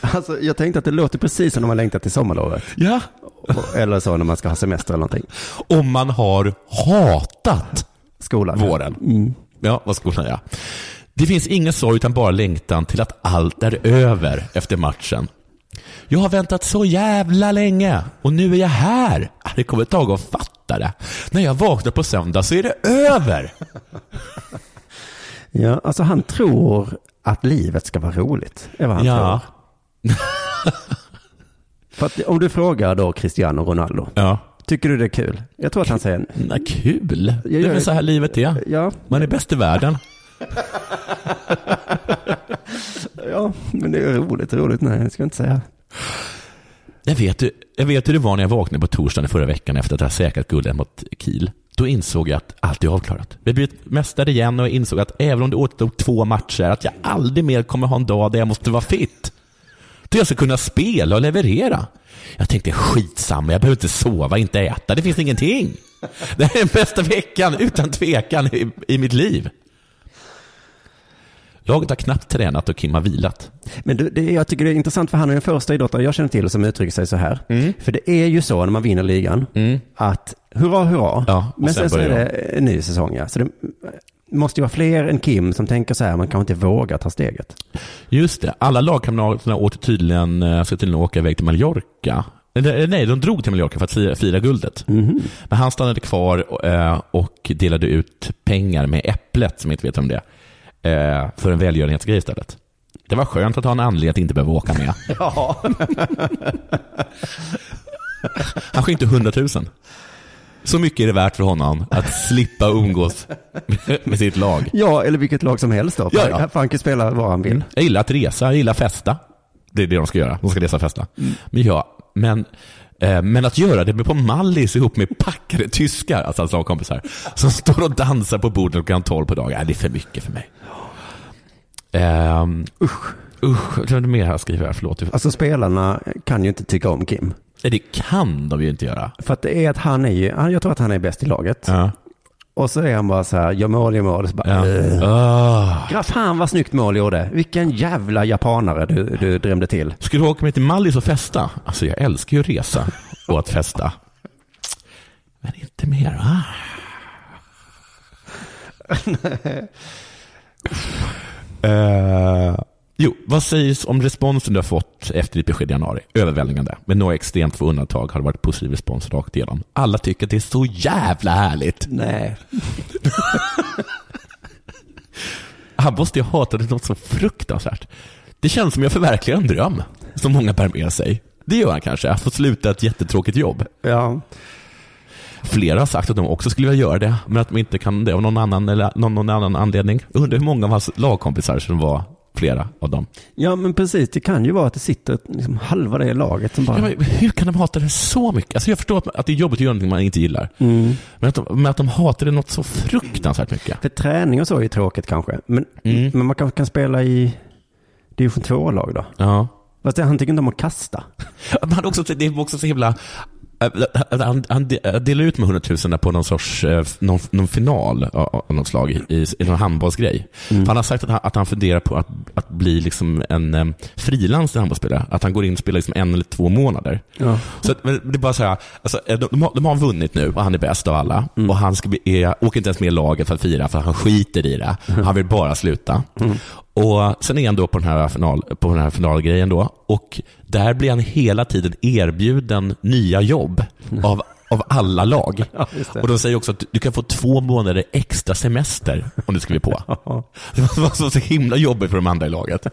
Alltså, jag tänkte att det låter precis som när man längtar till sommarlovet. Ja. Eller så när man ska ha semester eller någonting. Om man har hatat Skolan. våren. Mm. Ja, vad skolan ja. Det finns ingen sorg utan bara längtan till att allt är över efter matchen. Jag har väntat så jävla länge och nu är jag här. Det kommer ett tag att fatta det. När jag vaknar på söndag så är det över. Ja, alltså han tror att livet ska vara roligt. är vad han Ja. tror. För att om du frågar då Cristiano Ronaldo. Ja. Tycker du det är kul? Jag tror att han säger Nej, kul. Det är väl så här livet är. ja. Man är bäst i världen. Ja, men det är roligt, roligt. Nej, det ska jag inte säga. Jag vet, hur- jag vet hur det var när jag vaknade på torsdagen i förra veckan efter att ha säkrat guldet mot Kiel. Då insåg jag att allt är avklarat. Vi har blivit mästare igen och jag insåg att även om det återstod två matcher, att jag aldrig mer kommer ha en dag där jag måste vara fit. Då jag ska kunna spela och leverera. Jag tänkte skitsamma, jag behöver inte sova, inte äta, det finns ingenting. Det här är den bästa veckan, utan tvekan, i, i mitt liv. Laget har knappt tränat och Kim har vilat. Men det, det, jag tycker det är intressant för han är den första idrottare jag känner till som uttrycker sig så här. För det är ju så när man vinner ligan att hurra, hurra. Ja, Men sen sen, så är det en ny säsong. Ja. Så det måste ju vara fler än Kim som tänker så här, man kanske inte vågar ta steget. Just det, alla lagkamraterna åkte tydligen, eh, ska tydligen åka iväg till Mallorca. Eller, nej, de drog till Mallorca för att fira, fira guldet. Men han stannade kvar eh, och delade ut pengar med Äpplet, som inte vet om det är, eh, för en välgörenhetsgrej istället. Det var skönt att ha en anledning att inte behöva åka med. Ja. Han skänkte 100 000. Så mycket är det värt för honom att slippa umgås med sitt lag. ja, eller vilket lag som helst då. Ja, ja. För han kan spela vad han vill. Jag gillar att resa, jag gillar att festa. Det är det de ska göra, de ska resa och festa. Men ja, men, eh, men att göra det på Mallis ihop med packade tyskar, alltså hans lagkompisar, som står och dansar på bordet klockan 12 på dagen, det är för mycket för mig. Um, usch. Usch, det mer jag skriver här? Förlåt. Alltså spelarna kan ju inte tycka om Kim. Det kan de ju inte göra. För att det är att han är ju, jag tror att han är bäst i laget. Ja. Och så är han bara så här, gör mål, gör mål. Så bara, Ja. "Ugh." Ah. Gra- Fan vad snyggt mål gjorde. Vilken jävla japanare du, du drämde till. Ska du åka med till Mallis och festa? Alltså jag älskar ju att resa och att festa. Men inte mer va? Eh, jo, vad sägs om responsen du har fått efter ditt besked i januari? Överväldigande. Med några extremt få undantag har det varit positiv respons rakt igenom. Alla tycker att det är så jävla härligt. Nej. Han måste ju hata det något så fruktansvärt. Det känns som jag förverkligar en dröm, som många bär med sig. Det gör han kanske, att få sluta ett jättetråkigt jobb. Ja. Flera har sagt att de också skulle vilja göra det, men att de inte kan det av någon annan, eller någon, någon annan anledning. Jag undrar hur många av hans lagkompisar som var flera av dem. ja, men precis. Det kan ju vara att det sitter liksom halva det laget som bara... Ja, men hur kan de hata det så mycket? Alltså jag förstår att, att det är jobbigt att göra någonting man inte gillar. Mm. Men, att de, men att de hatar det något så fruktansvärt mycket. För träning och så är ju tråkigt kanske. Men, Mm. men man kanske kan spela i division 2-lag då. Ja. Fast han tycker inte om att kasta. Men han också, det var också så himla... äh, Han, han delade ut med 100 000 på någon sorts eh, någon, någon final av något slag i, i någon handbollsgrej. För han har sagt att han, att han funderar på att, att bli liksom en um, frilans handbollsspelare. Att han går in och spelar liksom en eller två månader. Ja. Så det är bara så här, alltså, de, de, har, de har vunnit nu och han är bäst av alla. Och han ska bli, är, åker inte ens med i laget för att fira för han skiter i det. Han vill bara sluta. Och Sen är han då på den här, final, på den här finalgrejen då och där blir han hela tiden erbjuden nya jobb av, av alla lag. Ja, och de säger också att du kan få två månader extra semester om du skriver på. Det var så, himla jobbigt för de andra i laget.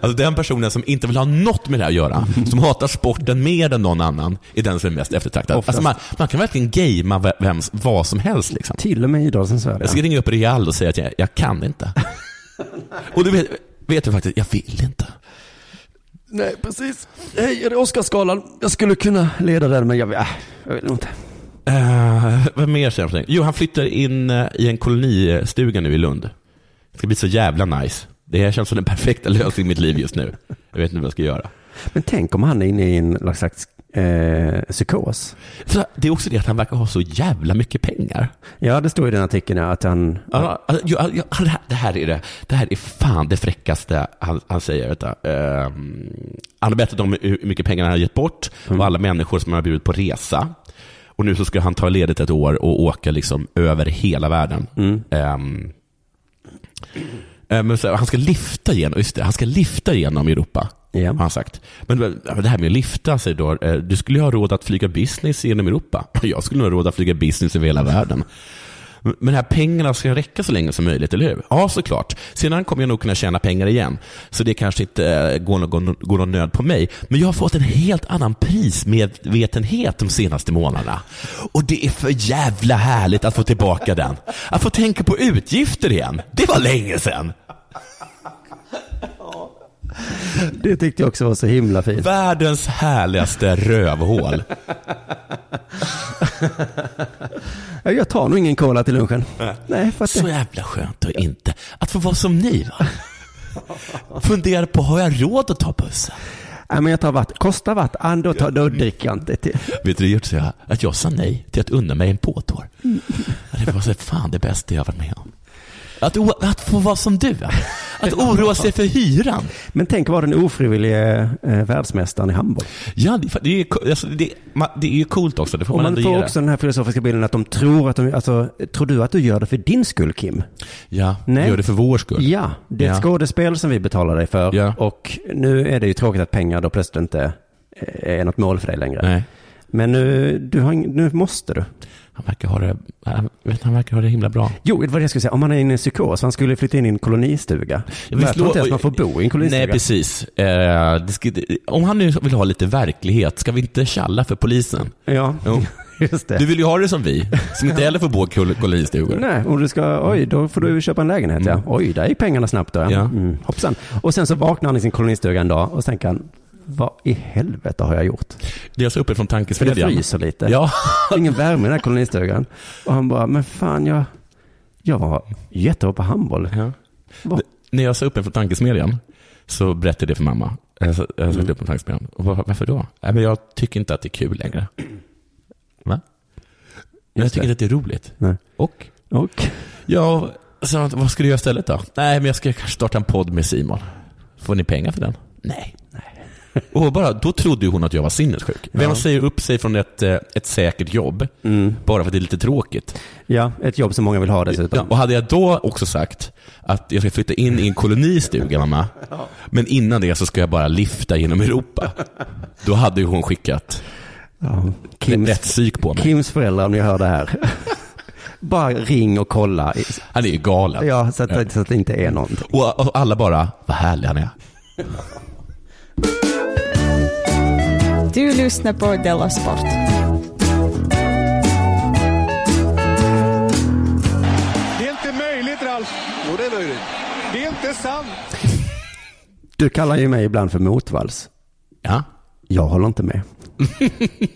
Alltså den personen som inte vill ha något med det här att göra, som hatar sporten mer än någon annan, är den som är mest eftertraktad. Alltså man, man kan verkligen gamea ve- vem, vad som helst. Liksom. Till och med idrottens värld. Jag ska ringa upp Real och säga att jag, jag kan inte. Och du vet, vet du faktiskt, jag vill inte. Nej, precis. Hej, är det Oscarsgalan? Jag skulle kunna leda den, men jag, äh, jag vill inte. Uh, vad mer säger han? Jo, han flyttar in eh, i en kolonistuga nu i Lund. Det ska bli så jävla nice. Det här känns som den perfekta lösningen i mitt liv just nu. Jag vet inte vad jag ska göra. Men tänk om han är inne i en slags eh, psykos. För det är också det att han verkar ha så jävla mycket pengar. Ja, det står i den artikeln att han... Ja, alltså, ja, ja, det, här, det här är det. Det här är fan det fräckaste han, han säger. Vet du. Ehm, han har berättat om hur mycket pengar han har gett bort och alla människor som han har bjudit på resa. Och nu så ska han ta ledigt ett år och åka liksom över hela världen. Ehm, eh, men så, han ska lifta igenom, just det, han ska lifta igenom Europa. Har han sagt. Men det här med att lifta, sig då, eh, du skulle ju ha råd att flyga business genom Europa. Jag skulle nog ha råd att flyga business över hela världen. Men de här pengarna ska räcka så länge som möjligt, eller hur? Ja, såklart. Sedan kommer jag nog kunna tjäna pengar igen. Så det kanske inte eh, går någon, går någon nöd på mig. Men jag har fått en helt annan prismedvetenhet de senaste månaderna. Och det är för jävla härligt att få tillbaka den. Att få tänka på utgifter igen. Det var länge sedan. Det tyckte jag också var så himla fint. Världens härligaste rövhål. Ja, Jag tar nog ingen cola till lunchen. Nej, för att Så jävla skönt att inte, att få vara som ni va. Fundera på, har jag råd att ta bussen? Nej, men jag tar vatten. Kostar vatten? Då, tar, då dricker jag inte till. Vet du, det gjorde så jag, att jag sa nej till att unna mig en påtår. Ja, Det var så fan det bästa jag varit med om. Att, att få vara som du. Att oroa sig för hyran. Men tänk vara den ofrivillige eh, världsmästaren i handboll. Ja, det, det, är, alltså, det, det är ju coolt också, det får Och man man får också den här filosofiska bilden att de tror att de, alltså, tror du att du gör det för din skull Kim? Ja, Nej. gör det för vår skull. Ja, det är ett Ja. skådespel som vi betalar dig för. Ja. Och nu är det ju tråkigt att pengar då plötsligt inte eh, är något mål för dig längre. Nej. Men nu, du har, nu måste du. Han verkar ha det, han, vet, han verkar ha det himla bra. Jo, det var det jag skulle säga. Om man är inne i en psykos, han skulle flytta in i en kolonistuga. Jag tror inte ens man får bo i en kolonistuga. Nej, precis. Eh, ska, om han nu vill ha lite verklighet, ska vi inte tjalla för polisen? Ja, Jo. just det. Du vill ju ha det som vi, som inte heller får bo i kol- kolonistugor. Nej, om du ska, oj, då får du köpa en lägenhet ja. Oj, där gick pengarna snabbt då. Ja. Mm, hoppsan. Och sen så vaknar han i sin kolonistuga en dag och så tänker han, vad i helvete har jag gjort? Det är så uppe från För det tankesmedjan. fryser lite. Ja. Ingen värme i den här kolonistugan. Och han bara, men fan jag, jag var jättebra på handboll. ja. Vad- När jag sa upp mig från tankesmedjan så berättade jag det för mamma. Jag sa jag Mm. upp mig från tankesmedjan. Och var- varför då? Nej, men jag tycker inte att det är kul längre. Va? Jag Just tycker det. inte att det är roligt. Nej. Och? Och? Ja, så vad ska du göra istället då? Nej, men jag ska kanske starta en podd med Simon. Får ni pengar för den? Nej. Och bara, då trodde hon att jag var sinnessjuk. Vem Ja. säger upp sig från ett, eh, ett säkert jobb Mm. bara för att det är lite tråkigt? Ja, ett jobb som många vill ha dessutom. Ja, och hade jag då också sagt att jag ska flytta in i en kolonistuga, mamma, men innan det så ska jag bara lifta genom Europa. Då hade ju hon skickat Ja. Kims, rätt psyk på mig. Kims föräldrar, om ni hör det här. Bara ring och kolla. Han är ju galen. Ja, så att, så att det inte är någonting. Och, och alla bara, vad härlig han är. Du lyssnar på Della Sport. Det är inte möjligt, Ralf. Jo, det är möjligt. Det är inte sant. Du kallar ju mig ibland för motvalls. Ja. Jag håller inte med.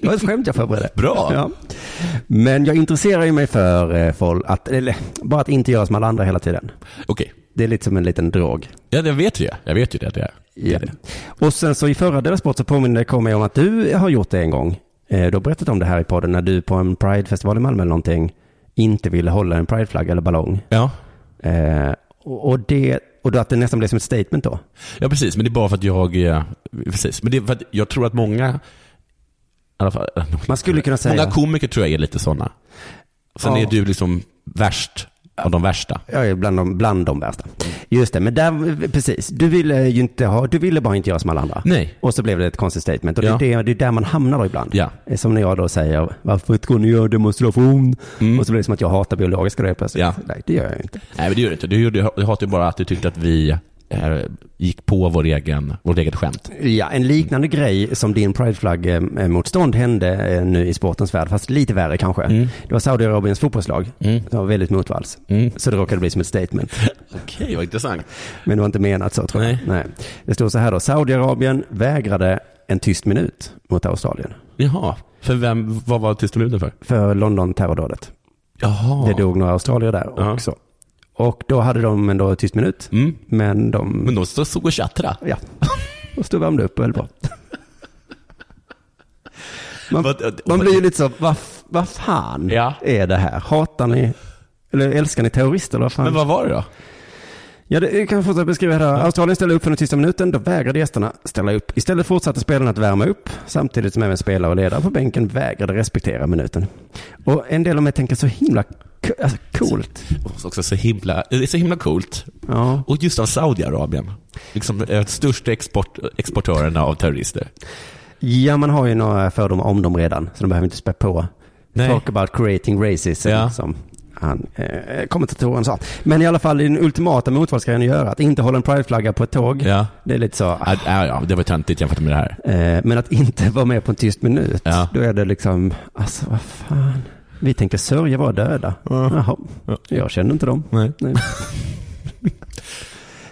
Det var ett skämt jag förberedde. Bra. Ja. Men jag intresserar ju mig för eh, folk, att, eller bara att inte göra som alla andra hela tiden. Okej. Det är lite som en liten drog. Ja, jag vet ju det. Jag vet ju det. det, är. det, Ja. är det. Och sen så i förra Della Sport så påminner kom jag om att du har gjort det en gång. Eh, Du har berättat om det här i podden när du på en Pride-festival i Malmö eller någonting inte ville hålla en Pride-flagga eller ballong. Ja. Eh, och, och det, och att det nästan blev som ett statement då. ja, precis. Men det är bara för att jag... eh, Precis. Men det är för att jag tror att många... Fall, Man skulle kunna säga... Många komiker tror jag är lite sådana. Sen Ja. är du liksom värst av de värsta. Är bland de, bland de värsta. Just det, men där, precis. Du ville ju inte ha, du ville bara inte göra som alla andra. Nej. Och så blev det ett konstigt statement. Och Ja. det, är det, det är där man hamnar då ibland. Ja. Eh, Som när jag då säger, varför ska ni göra demonstration? Mm. Och så blir det som att jag hatar biologiska grejer plötsligt. Ja. Nej, det gör jag inte. Nej, men det gör du inte. Du, du hatar ju bara att du tyckte att vi gick på vår egen, vårt eget skämt. Ja, en liknande grej som din prideflagg-motstånd hände eh, nu i sportens värld, fast lite värre kanske. Mm. Det var Saudiarabiens fotbollslag. Mm. Det var väldigt motvalls. Mm. Så det råkade bli som ett statement. Okej, vad intressant. Men det var inte menat så tror jag. Nej. Det stod så här då, Saudiarabien vägrade en tyst minut mot Australien. Jaha, för vem, vad var tysta minuten för? För London-terrordådet. Jaha. Det dog några australier där också. Och då hade de ändå tyst minut. Mm. Men de... Men de stod och tjattrade. Ja. Och stod och värmde upp och höll på. Man, man blir ju lite så, vad vad fan Ja. är det här? Hatar ni, eller älskar ni terrorister eller vad fan? Men vad var det då? Ja, det jag kan fortsätta beskriva här. Australien ställde upp för den tysta minuten, då vägrade gästerna ställa upp. Istället fortsatte spelarna att värma upp, samtidigt som även spelare och ledare på bänken vägrade respektera minuten. Och en del av mig tänker så himla alltså, coolt. Och Också så himla, det är så himla coolt. Ja. Och just av Saudiarabien. Liksom eh, största export, exportörerna av terrorister. ja, man har ju några fördomar om dem redan, så de behöver inte spä på. Nej. Talk about creating racism, Ja. som han, eh, kommentatorn sa. Men i alla fall, den ultimata motvalsgrejen att göra, att inte hålla en prideflagga på ett tåg, Ja. det är lite så, Ja, ja, ja, det var töntigt jämfört med det här. Eh, Men att inte vara med på en tyst minut, Ja. då är det liksom, alltså vad fan. Vi tänkte sörja vara döda. Jaha, Ja. jag känner inte dem. Nej. Nej.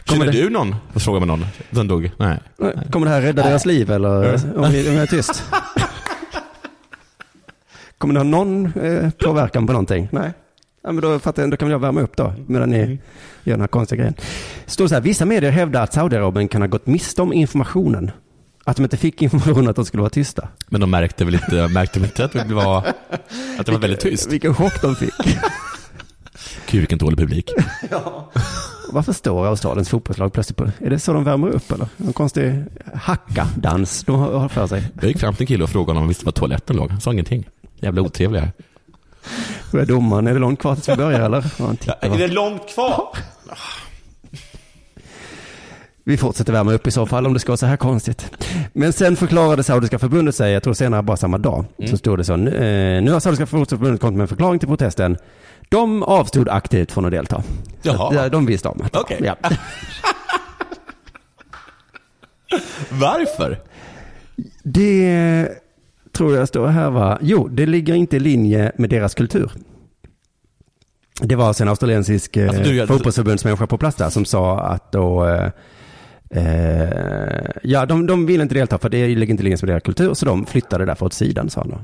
Känner det- du någon? Får fråga med någon som dog? Nej. Kommer det här rädda deras liv eller om, ni, om jag är tyst? Kommer det ha någon eh, påverkan på någonting? Nej. Ja, men då, fattar jag, då kan jag värma upp då, medan ni Mm. gör den här konstiga grejen. Står så här, vissa medier hävdar att Saudiarabien kan ha gått miste om informationen. Att de inte fick information att de skulle vara tysta. Men de märkte väl inte, märkte väl inte att det var, att det var väldigt tyst? Vilken chock de fick. Gud, vilken dålig publik. Varför står Australiens fotbollslag plötsligt på, är det så de värmer upp eller? En konstig hacka-dans de har för sig. Jag gick fram till en kille och frågade om han visste var toaletten låg. Han sa ingenting. Jävla otrevlig här. Vad är domaren? Är det långt kvar tills vi börjar eller? Ja? Är det långt kvar? Vi fortsätter värma upp i så fall om det ska vara så här konstigt. Men sen förklarade Saudiska förbundet sig, jag tror senare bara samma dag, Mm. så stod det så, nu, eh, nu har Saudiska förbundet kommit med en förklaring till protesten. De avstod aktivt från att delta. Jaha. att, ja, de visste om det. Okej. Ja. Varför? Det tror jag står här va? Jo, det ligger inte i linje med deras kultur. Det var alltså en australiensisk eh, Alltså, du, jag- fotbollsförbundsmänniska på plats där som sa att då, eh, eh, ja de, de vill inte delta för det ligger inte i linje med deras kultur så de flyttade därför åt sidan sa han då.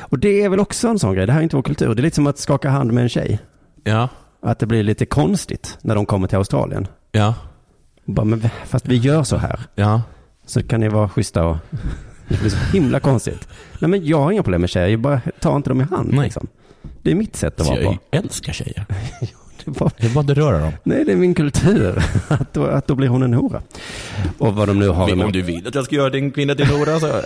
Och det är väl också en sån grej, det här är inte vår kultur, det är lite som att skaka hand med en tjej. Ja. Att det blir lite konstigt när de kommer till Australien. Ja. Bara, men, fast vi gör så här. Ja. Så kan ni vara schyssta och det blir så himla konstigt. Nej men jag har inga problem med tjejer, jag bara ta inte dem i hand Nej. liksom. Det är mitt sätt att Så vara jag på. älskar tjejer. Det var, Jag bara inte röra dem. nej det är min kultur. Att då, att då blir hon en hora. Och vad de nu har Om du vill att jag ska göra din kvinna till hora så...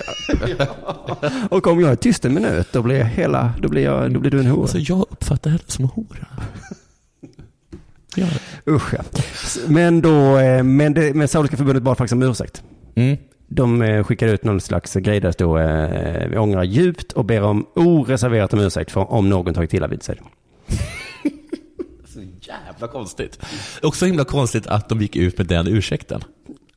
Och om jag är tyst en minut, då blir jag hela, då blir, jag, då blir du en hora. Alltså jag uppfattar henne som en hora. Ja. Usch ja. Men då, eh, men, det, men Saudiska förbundet bad faktiskt om ursäkt. Mm. De eh, skickade ut någon slags grej där det stod eh, vi ångrar djupt och ber om oreserverat om ursäkt för om någon tagit illa vid sig. Så jävla konstigt. Också himla konstigt att de gick ut med den ursäkten.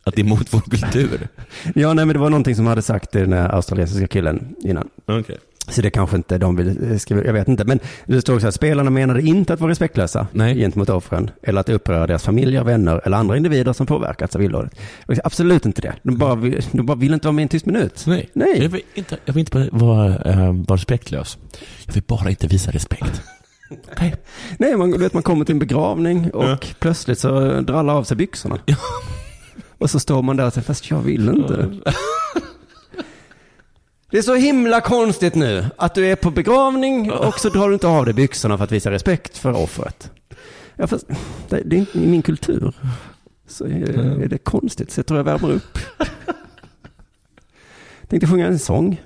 Att det är mot vår kultur. Ja, nej men det var någonting som hade sagt den här australiensiska killen innan. Okej. Så det kanske inte de vill eh, skriva, jag vet inte. Men det står också att spelarna menade inte att vara respektlösa Nej. gentemot offren. Eller att uppröra deras familjer, vänner eller andra individer som påverkats av illdådet. Absolut inte det. De bara, vill, de bara vill inte vara med i en tyst minut. Nej. Nej. Jag vill inte, jag vill inte vara, äh, vara respektlös. Jag vill bara inte visa respekt. Okej. Nej, man, vet, man kommer till en begravning och Ja. plötsligt så drar alla av sig byxorna. Och så står man där och säger, fast jag vill inte. Det är så himla konstigt nu att du är på begravning och så drar du inte av dig byxorna för att visa respekt för offret. Ja, fast det, det är inte i min kultur. Så är, är det konstigt, så jag tror jag värmer upp. Tänkte sjunga en sång.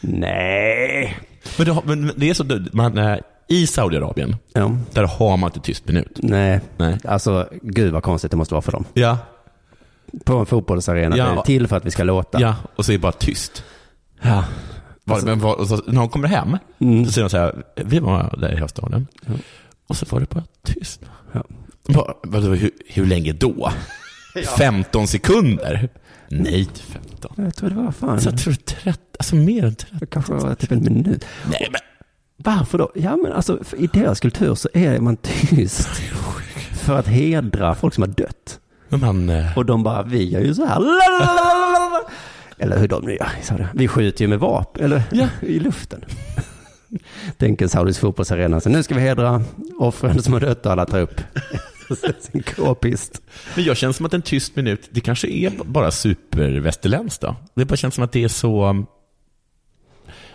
Nej. Men det, men det är så, man, i Saudiarabien, Ja. där har man inte tyst minut. Nej. Nej. Alltså, gud vad konstigt det måste vara för dem. Ja. På en fotbollsarena, Ja. till för att vi ska låta. Ja, och så är det bara tyst. Ja. Var, men var, så, när de kommer hem, Mm. så säger de så här, vi var där i Australien. Och så var det bara tyst. Ja. Bara, vadå, hur, hur länge då? 15 sekunder? Nej, inte 15. Jag tror det var fan. Så jag tror 30, alltså mer än 30. Det kanske var typ en minut. Nej, men Varför då? Ja men alltså i deras kultur så är man tyst. För att hedra folk som har dött. Men man, eh, Och de bara, vi gör ju så här. Eller hur de nu gör. Vi skjuter ju med vapen, eller Ja. i luften. Tänk en saudisk fotbollsarena. Så nu ska vi hedra offren som har dött och alla tar upp sin k-pist. men jag känner som att en tyst minut, det kanske är bara supervästerländskt då. Det bara känns som att det är så, um,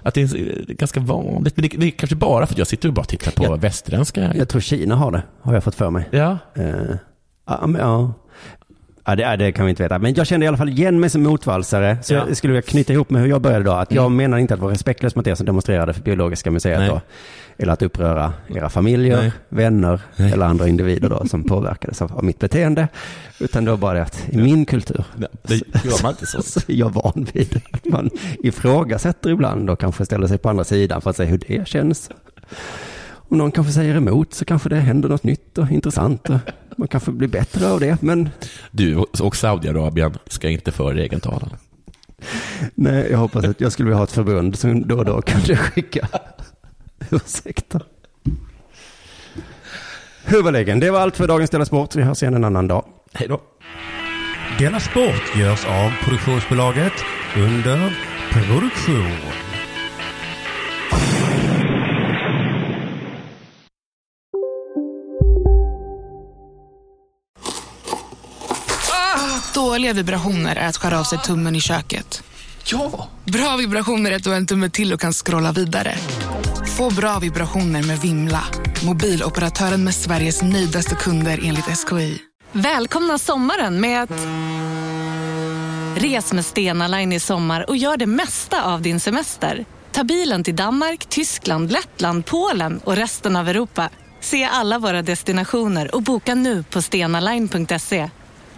att det är är ganska vanligt. Men det, det är kanske bara för att jag sitter och bara tittar på Ja. västerländska. Jag tror Kina har det, har jag fått för mig. Ja. Eh, ja, men, ja. Ja, det, ja, det kan vi inte veta. Men jag kände i alla fall igen mig som motvalsare. Så Ja. jag skulle vilja knyta ihop med hur jag började då. Att jag menar inte att vara respektlös mot er som demonstrerade för Biologiska museet Nej. då. Eller att uppröra era familjer, Nej. vänner eller andra individer då som påverkades av, av mitt beteende. Utan det var bara det att i min kultur Nej, det gör man inte så. så är jag van vid att man ifrågasätter ibland och kanske ställer sig på andra sidan för att se hur det känns. Om någon kanske säger emot så kanske det händer något nytt och intressant. Och man kanske blir bättre av det. Men Du och Saudiarabien ska inte föra egen talan. nej, jag hoppas att jag skulle vilja ha ett förbund som då och då kanske skicka ursäkter. Huvudläggen, det var allt för dagens Della Sport. Vi hörs igen en annan dag. Hej då. Della Sport görs av produktionsbolaget under produktion. Dåliga vibrationer är att skära av sig tummen i köket. Ja! Bra vibrationer är att du har en tumme till och kan scrolla vidare. Få bra vibrationer med Vimla. Mobiloperatören med Sveriges nöjdaste kunder enligt SKI. Välkomna sommaren med att... Res med Stena Line i sommar och gör det mesta av din semester. Ta bilen till Danmark, Tyskland, Lettland, Polen och resten av Europa. Se alla våra destinationer och boka nu på stenaline.se.